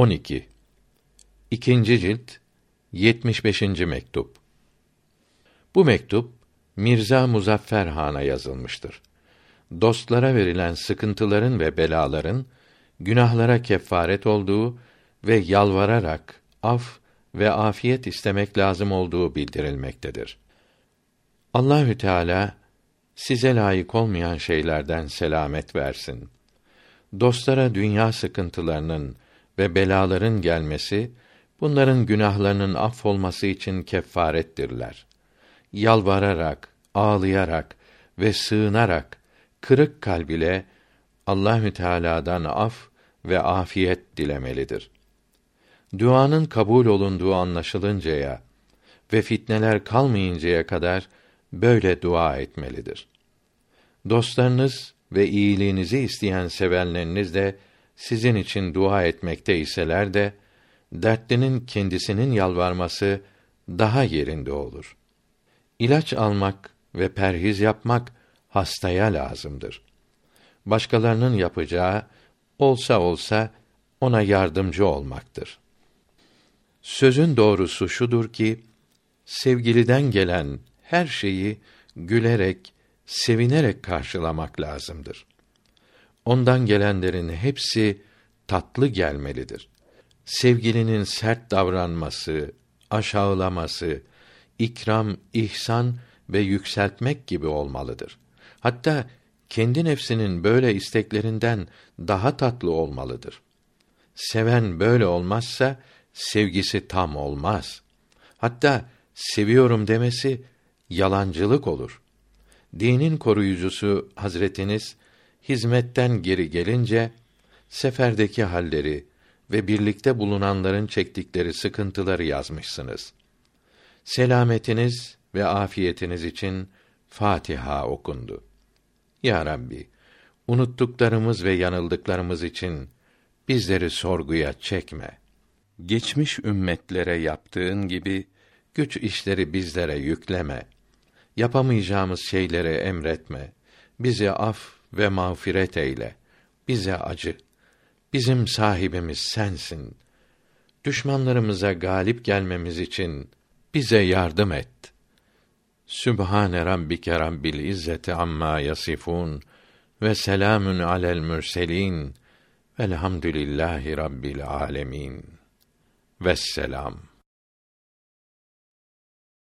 12. İkinci cilt 75. mektup. Bu mektup Mirza Muzaffer Han'a yazılmıştır. Dostlara verilen sıkıntıların ve belaların günahlara kefaret olduğu ve yalvararak af ve afiyet istemek lazım olduğu bildirilmektedir. Allahü Teala size layık olmayan şeylerden selamet versin. Dostlara dünya sıkıntılarının ve belaların gelmesi bunların günahlarının affolması için kefarettirler. Yalvararak, ağlayarak ve sığınarak kırık kalb ile Allahü Teala'dan af ve afiyet dilemelidir. Duanın kabul olunduğu anlaşılıncaya ve fitneler kalmayıncaya kadar böyle dua etmelidir. Dostlarınız ve iyiliğinizi isteyen sevenleriniz de sizin için dua etmekte iseler de dertlinin kendisinin yalvarması daha yerinde olur. İlaç almak ve perhiz yapmak hastaya lazımdır. Başkalarının yapacağı olsa olsa ona yardımcı olmaktır. Sözün doğrusu şudur ki sevgiliden gelen her şeyi gülerek, sevinerek karşılamak lazımdır. Ondan gelenlerin hepsi tatlı gelmelidir. Sevgilinin sert davranması, aşağılaması, ikram, ihsan ve yükseltmek gibi olmalıdır. Hatta kendi nefsinin böyle isteklerinden daha tatlı olmalıdır. Seven böyle olmazsa sevgisi tam olmaz. Hatta seviyorum demesi yalancılık olur. Dinin koruyucusu Hazretiniz hizmetten geri gelince seferdeki halleri ve birlikte bulunanların çektikleri sıkıntıları yazmışsınız. Selametiniz ve afiyetiniz için Fatiha okundu. Ya Rabbi, unuttuklarımız ve yanıldıklarımız için bizleri sorguya çekme. Geçmiş ümmetlere yaptığın gibi güç işleri bizlere yükleme. Yapamayacağımız şeyleri emretme. Bizi af ve mağfiret eyle. Bize acı. Bizim sahibimiz sensin. Düşmanlarımıza galip gelmemiz için bize yardım et. Sübhane rabbike rabbil izzeti amma yasifun ve selamün alel mürselin velhamdülillahi rabbil alemin. Vesselam.